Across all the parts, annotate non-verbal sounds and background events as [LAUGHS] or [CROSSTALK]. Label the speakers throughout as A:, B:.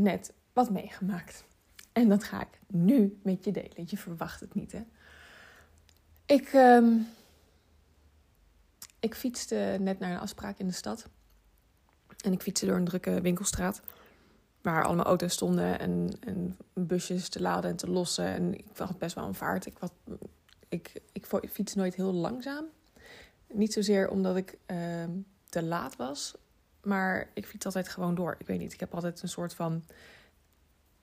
A: net wat meegemaakt. En dat ga ik nu met je delen. Je verwacht het niet, hè? Ik, ehm, ik fietste net naar een afspraak in de stad. En ik fietste door een drukke winkelstraat. Waar allemaal auto's stonden en, en busjes te laden en te lossen. En ik had best wel een vaart. Ik, wat, ik, ik fiets nooit heel langzaam. Niet zozeer omdat ik ehm, te laat was. Maar ik fiets altijd gewoon door. Ik weet niet, ik heb altijd een soort van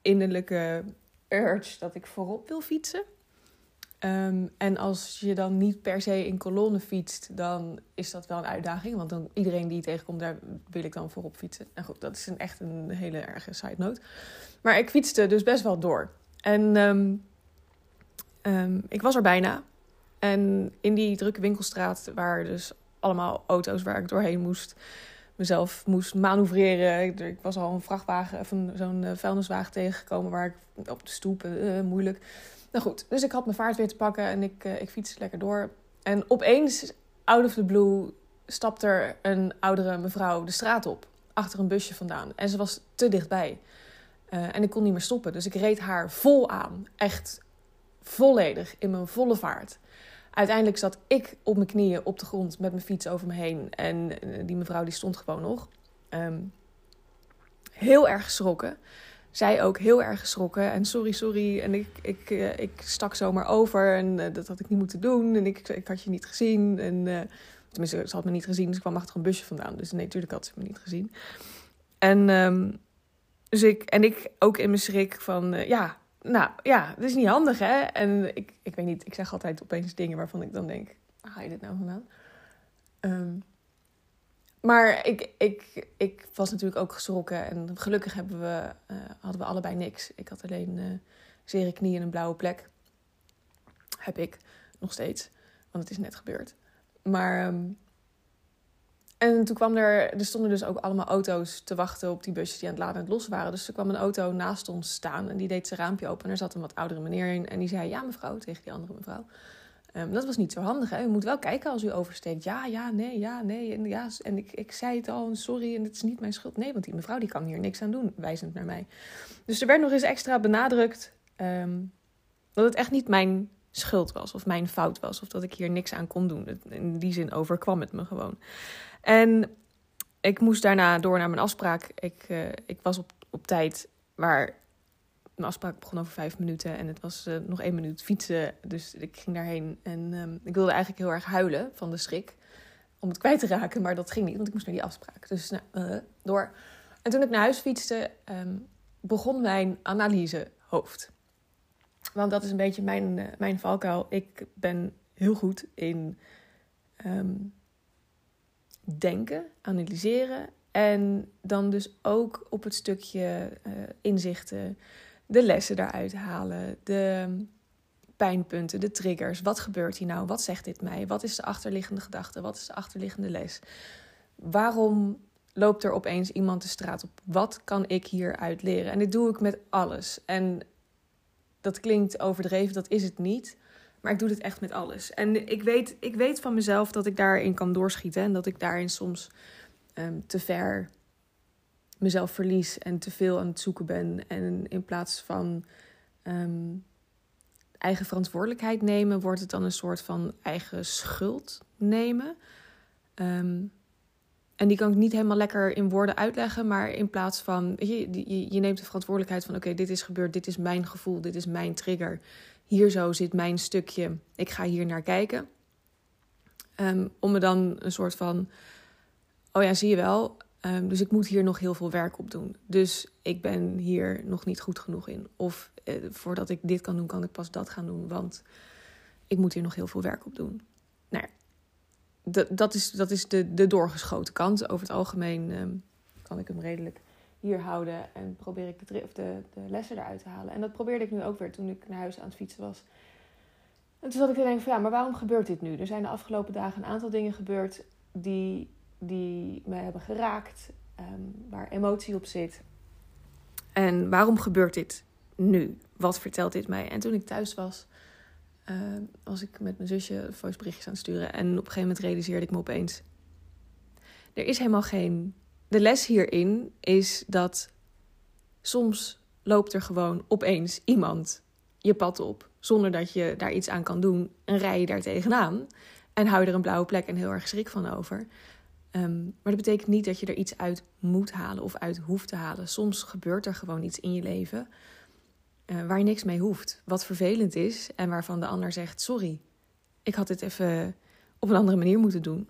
A: innerlijke urge dat ik voorop wil fietsen. Ehm, en als je dan niet per se in kolonnen fietst, dan is dat wel een uitdaging. Want dan iedereen die tegenkomt, daar wil ik dan voorop fietsen. En goed, dat is een, echt een hele erge side note. Maar ik fietste dus best wel door. En ehm, ehm, ik was er bijna. En in die drukke winkelstraat waren dus allemaal auto's waar ik doorheen moest. Mezelf moest manoeuvreren. Ik was al een vrachtwagen of zo'n eh, vuilniswagen tegengekomen waar ik op de stoep, uh, moeilijk nou goed, dus ik had mijn vaart weer te pakken en ik, ik fietste lekker door. En opeens, out of the blue, stapt er een oudere mevrouw de straat op. Achter een busje vandaan. En ze was te dichtbij. En ik kon niet meer stoppen. Dus ik reed haar vol aan. Echt volledig, in mijn volle vaart. Uiteindelijk zat ik op mijn knieën op de grond met mijn fiets over me heen. En eh, die mevrouw die stond gewoon nog. Um, heel erg geschrokken zij ook heel erg geschrokken. En sorry, sorry. En ik, ik, uh, ik stak zomaar over. En uh, dat had ik niet moeten doen. En ik, ik had je niet gezien. En, tenminste, ze had me niet gezien. Dus ik kwam achter een busje vandaan. Dus nee, natuurlijk had ze me niet gezien. En, um, dus ik, en ik ook in mijn schrik van... ja, nou ja, dat is niet handig, hè? En ik, ik weet niet, ik zeg altijd opeens dingen waarvan ik dan denk... Ga je dit nou vandaan? Um, maar ik, ik, ik was natuurlijk ook geschrokken. En gelukkig hebben we, uh, hadden we allebei niks. Ik had alleen uh, zere knieën en een blauwe plek. Heb ik nog steeds. Want het is net gebeurd. Maar. Um, en toen kwam er. Er stonden dus ook allemaal auto's te wachten op die busjes die aan het laden en los waren. Dus er kwam een auto naast ons staan. En die deed zijn raampje open. En er zat een wat oudere meneer in. En die zei: Ja, mevrouw, tegen die andere mevrouw. Um, dat was niet zo handig. Hè? U moet wel kijken als u oversteekt. Ja, ja, nee, ja, nee. En, ja, en ik, ik zei het al, sorry, en het is niet mijn schuld. Nee, want die mevrouw die kan hier niks aan doen, wijzend naar mij. Dus er werd nog eens extra benadrukt um, dat het echt niet mijn schuld was of mijn fout was. Of dat ik hier niks aan kon doen. In die zin overkwam het me gewoon. En ik moest daarna door naar mijn afspraak. Ik, uh, ik was op, op tijd, maar mijn afspraak begon over vijf minuten en het was uh, nog één minuut fietsen. Dus ik ging daarheen en um, ik wilde eigenlijk heel erg huilen van de schrik. Om het kwijt te raken, maar dat ging niet, want ik moest naar die afspraak. Dus nou, uh, door. En toen ik naar huis fietste, um, begon mijn analysehoofd. Want dat is een beetje mijn, uh, mijn valkuil. Ik ben heel goed in um, denken, analyseren. En dan dus ook op het stukje inzichten de lessen daaruit halen, de pijnpunten, de triggers. Wat gebeurt hier nou? Wat zegt dit mij? Wat is de achterliggende gedachte? Wat is de achterliggende les? Waarom loopt er opeens iemand de straat op? Wat kan ik hieruit leren? En dit doe ik met alles. En dat klinkt overdreven, dat is het niet. Maar ik doe dit echt met alles. En ik weet, ik weet van mezelf dat ik daarin kan doorschieten. En dat ik daarin soms um, te ver mezelf verlies en te veel aan het zoeken ben. En in plaats van um, eigen verantwoordelijkheid nemen, wordt het dan een soort van eigen schuld nemen. Um, en die kan ik niet helemaal lekker in woorden uitleggen, maar in plaats van, je, je, neemt de verantwoordelijkheid van: oké, dit is gebeurd, dit is mijn gevoel, dit is mijn trigger. Hier zo zit mijn stukje, ik ga hier naar kijken. Um, om me dan een soort van: oh ja, zie je wel, Um, dus ik moet hier nog heel veel werk op doen. Dus ik ben hier nog niet goed genoeg in. Of eh, voordat ik dit kan doen, kan ik pas dat gaan doen. Want ik moet hier nog heel veel werk op doen. Nou dat is, dat is de, de doorgeschoten kant. Over het algemeen um, kan ik hem redelijk hier houden. En probeer ik de, of de, de lessen eruit te halen. En dat probeerde ik nu ook weer toen ik naar huis aan het fietsen was. En toen zat ik te denken van ja, maar waarom gebeurt dit nu? Er zijn de afgelopen dagen een aantal dingen gebeurd die die me hebben geraakt, um, waar emotie op zit. En waarom gebeurt dit nu? Wat vertelt dit mij? En toen ik thuis was, uh, was ik met mijn zusje voiceberichtjes aan het sturen. En op een gegeven moment realiseerde ik me opeens: er is helemaal geen. De les hierin is dat Soms loopt er gewoon opeens iemand je pad op zonder dat je daar iets aan kan doen en rij je daar tegenaan en hou je er een blauwe plek en heel erg schrik van over. Ehm, maar dat betekent niet dat je er iets uit moet halen of uit hoeft te halen. Soms gebeurt er gewoon iets in je leven uh, waar niks mee hoeft. Wat vervelend is en waarvan de ander zegt: Sorry, ik had dit even op een andere manier moeten doen.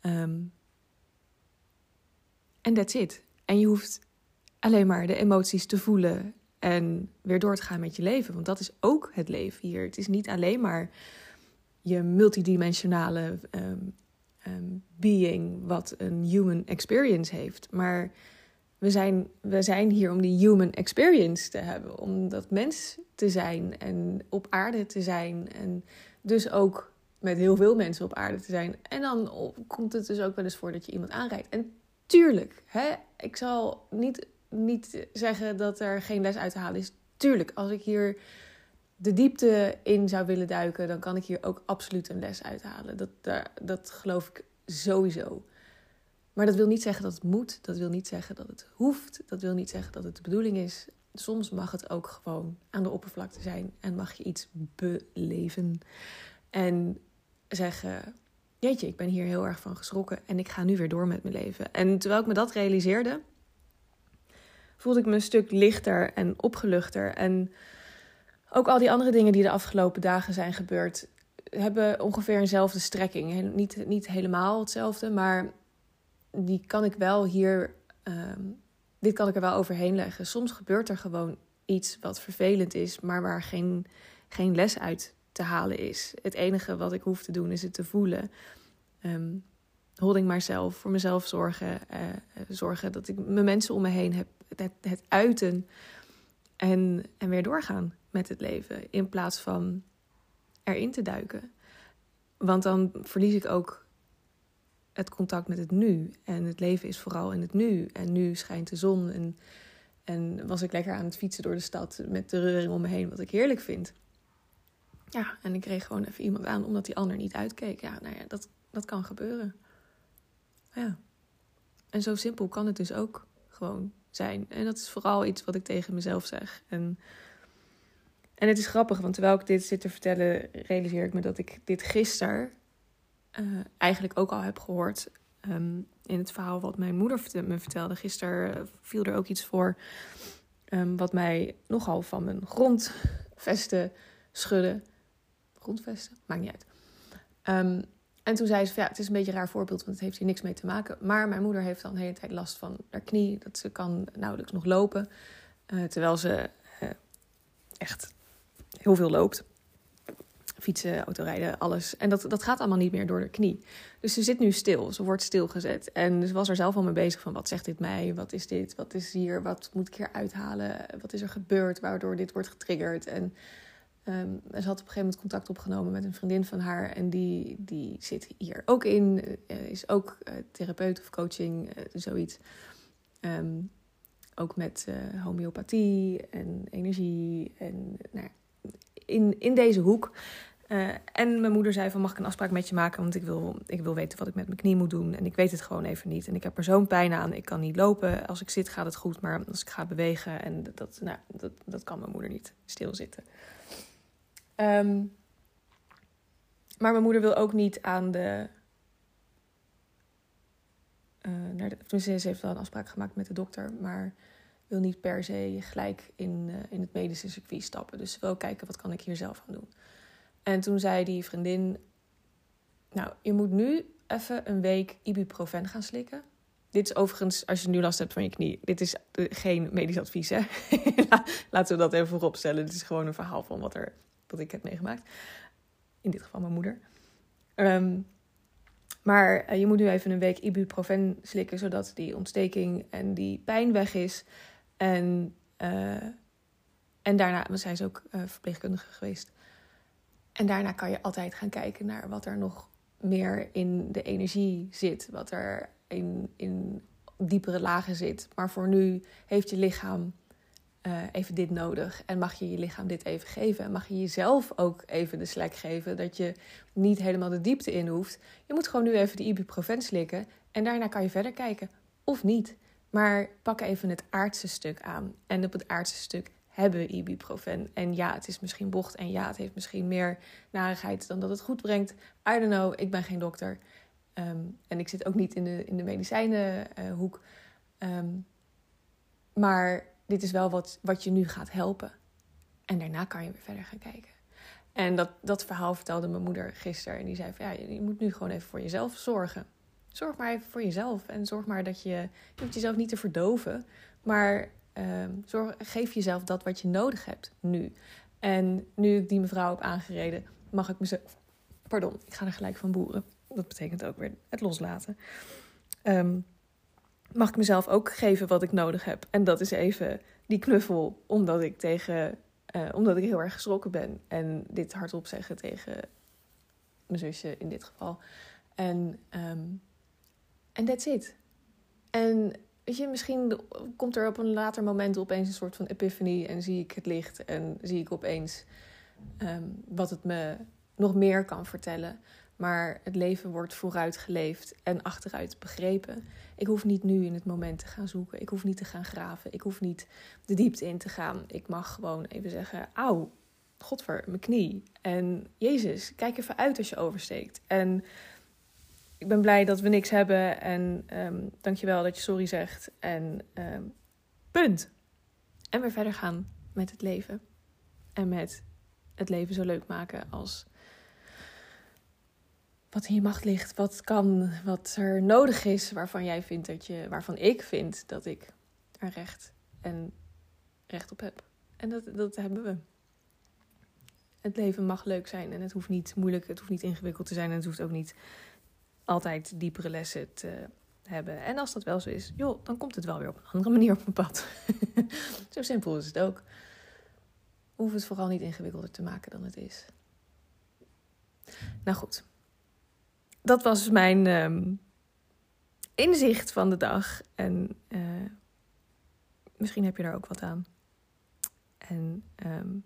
A: Um, en that's it. En je hoeft alleen maar de emoties te voelen en weer door te gaan met je leven. Want dat is ook het leven hier. Het is niet alleen maar je multidimensionale um, um, being wat een human experience heeft. Maar we zijn, we zijn hier om die human experience te hebben. Om dat mens te zijn en op aarde te zijn. En dus ook met heel veel mensen op aarde te zijn. En dan komt het dus ook wel eens voor dat je iemand aanrijdt. En tuurlijk, hè, ik zal niet, niet zeggen dat er geen les uit te halen is. Tuurlijk, als ik hier de diepte in zou willen duiken, dan kan ik hier ook absoluut een les uithalen. Dat, dat, dat geloof ik sowieso. Maar dat wil niet zeggen dat het moet. Dat wil niet zeggen dat het hoeft. Dat wil niet zeggen dat het de bedoeling is. Soms mag het ook gewoon aan de oppervlakte zijn en mag je iets beleven. En zeggen: Jeetje, ik ben hier heel erg van geschrokken en ik ga nu weer door met mijn leven. En terwijl ik me dat realiseerde, voelde ik me een stuk lichter en opgeluchter. En ook al die andere dingen die de afgelopen dagen zijn gebeurd, hebben ongeveer eenzelfde strekking. Niet, niet helemaal hetzelfde, maar die kan ik wel hier. Ehm, dit kan ik er wel overheen leggen. Soms gebeurt er gewoon iets wat vervelend is, maar waar geen, geen les uit te halen is. Het enige wat ik hoef te doen is het te voelen. Um, holding mijzelf, voor mezelf zorgen. Uh, zorgen dat ik mijn mensen om me heen heb. Het, het uiten. En, en weer doorgaan met het leven. In plaats van erin te duiken. Want dan verlies ik ook het contact met het nu. En het leven is vooral in het nu. En nu schijnt de zon. En, en was ik lekker aan het fietsen door de stad met de reuring om me heen, wat ik heerlijk vind. Ja, en ik kreeg gewoon even iemand aan omdat die ander niet uitkeek. Ja, nou ja, dat, dat kan gebeuren. Ja. En zo simpel kan het dus ook gewoon zijn. En dat is vooral iets wat ik tegen mezelf zeg. En, en het is grappig, want terwijl ik dit zit te vertellen, realiseer ik me dat ik dit gisteren uh, eigenlijk ook al heb gehoord. Um, in het verhaal wat mijn moeder me vertelde. Gisteren viel er ook iets voor. Um, wat mij nogal van mijn grondvesten schudde grondvesten, maakt niet uit. Ehm, en toen zei ze ja, het is een beetje een raar voorbeeld, want het heeft hier niks mee te maken. Maar mijn moeder heeft dan de hele tijd last van haar knie, dat ze kan nauwelijks nog lopen. Uh, terwijl ze echt heel veel loopt. Fietsen, autorijden, alles. En dat, dat gaat allemaal niet meer door de knie. Dus ze zit nu stil. Ze wordt stilgezet. En ze was er zelf al mee bezig van... wat zegt dit mij? Wat is dit? Wat is hier? Wat moet ik hier uithalen? Wat is er gebeurd waardoor dit wordt getriggerd? En Um, ze had op een gegeven moment contact opgenomen met een vriendin van haar. En die, die zit hier ook in. Uh, is ook uh, therapeut of coaching, uh, zoiets. Um, ook met homeopathie en energie. En nou, in, in deze hoek. En mijn moeder zei van mag ik een afspraak met je maken? Want ik wil, ik wil weten wat ik met mijn knie moet doen. En ik weet het gewoon even niet. En ik heb er zo'n pijn aan. Ik kan niet lopen. Als ik zit gaat het goed. Maar als ik ga bewegen. En dat, nou, dat, dat kan mijn moeder niet stilzitten. Um, maar mijn moeder wil ook niet aan de. Uh, naar de tenminste, ze heeft wel een afspraak gemaakt met de dokter, maar wil niet per se gelijk in, uh, in het medische circuit stappen. Dus ze wil kijken wat kan ik hier zelf aan doen. En toen zei die vriendin: Nou, je moet nu even een week ibuprofen gaan slikken. Dit is overigens, als je nu last hebt van je knie, dit is geen medisch advies. Hè? [LAUGHS] Laten we dat even vooropstellen. Dit is gewoon een verhaal van wat er wat ik heb meegemaakt. In dit geval mijn moeder. Um, maar uh, je moet nu even een week ibuprofen slikken, zodat die ontsteking en die pijn weg is. En, uh, en daarna, want zij ook uh, verpleegkundige geweest. En daarna kan je altijd gaan kijken naar wat er nog meer in de energie zit. Wat er in, in diepere lagen zit. Maar voor nu heeft je lichaam uh, even dit nodig. En mag je je lichaam dit even geven. En mag je jezelf ook even de slack geven. Dat je niet helemaal de diepte in hoeft. Je moet gewoon nu even de ibuprofen slikken. En daarna kan je verder kijken. Of niet. Maar pak even het aardse stuk aan. En op het aardse stuk hebben ibuprofen. En ja, het is misschien bocht. En ja, het heeft misschien meer narigheid dan dat het goed brengt. I don't know, ik ben geen dokter. Ehm, en ik zit ook niet in de, in de medicijnenhoek. Uh, maar dit is wel wat, wat je nu gaat helpen. En daarna kan je weer verder gaan kijken. En dat, dat verhaal vertelde mijn moeder gisteren. En die zei van ja, je moet nu gewoon even voor jezelf zorgen. Zorg maar even voor jezelf. En zorg maar dat je. Je hoeft jezelf niet te verdoven. Maar ehm, zorg, geef jezelf dat wat je nodig hebt nu. En nu ik die mevrouw heb aangereden, mag ik mezelf. Pardon, ik ga er gelijk van boeren. Dat betekent ook weer het loslaten. Ehm, mag ik mezelf ook geven wat ik nodig heb. En dat is even die knuffel, omdat ik tegen. Uh, omdat ik heel erg geschrokken ben. En dit hardop zeggen tegen mijn zusje in dit geval. En um, that's it. En je, misschien komt er op een later moment opeens een soort van epiphany en zie ik het licht en zie ik opeens um, wat het me nog meer kan vertellen. Maar het leven wordt vooruit geleefd en achteruit begrepen. Ik hoef niet nu in het moment te gaan zoeken. Ik hoef niet te gaan graven. Ik hoef niet de diepte in te gaan. Ik mag gewoon even zeggen: Auw, godver, mijn knie. En Jezus, kijk even uit als je oversteekt. En ik ben blij dat we niks hebben. En um, dankjewel dat je sorry zegt. En um, punt. En weer verder gaan met het leven. En met het leven zo leuk maken als wat in je macht ligt, wat kan, wat er nodig is, waarvan jij vindt dat je, waarvan ik vind dat ik er recht en recht op heb. En dat, dat hebben we. Het leven mag leuk zijn en het hoeft niet moeilijk, het hoeft niet ingewikkeld te zijn en het hoeft ook niet altijd diepere lessen te hebben. En als dat wel zo is, joh, dan komt het wel weer op een andere manier op mijn pad. [LAUGHS] zo simpel is het ook. Hoef het vooral niet ingewikkelder te maken dan het is. Nou goed, dat was mijn um, inzicht van de dag. En uh, misschien heb je daar ook wat aan. En um,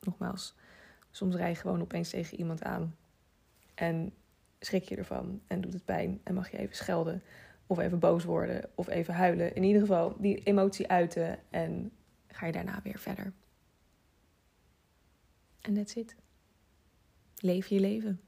A: nogmaals, soms rij je gewoon opeens tegen iemand aan. En schrik je ervan en doet het pijn en mag je even schelden of even boos worden of even huilen. In ieder geval die emotie uiten en ga je daarna weer verder. En that's it. Leef je leven.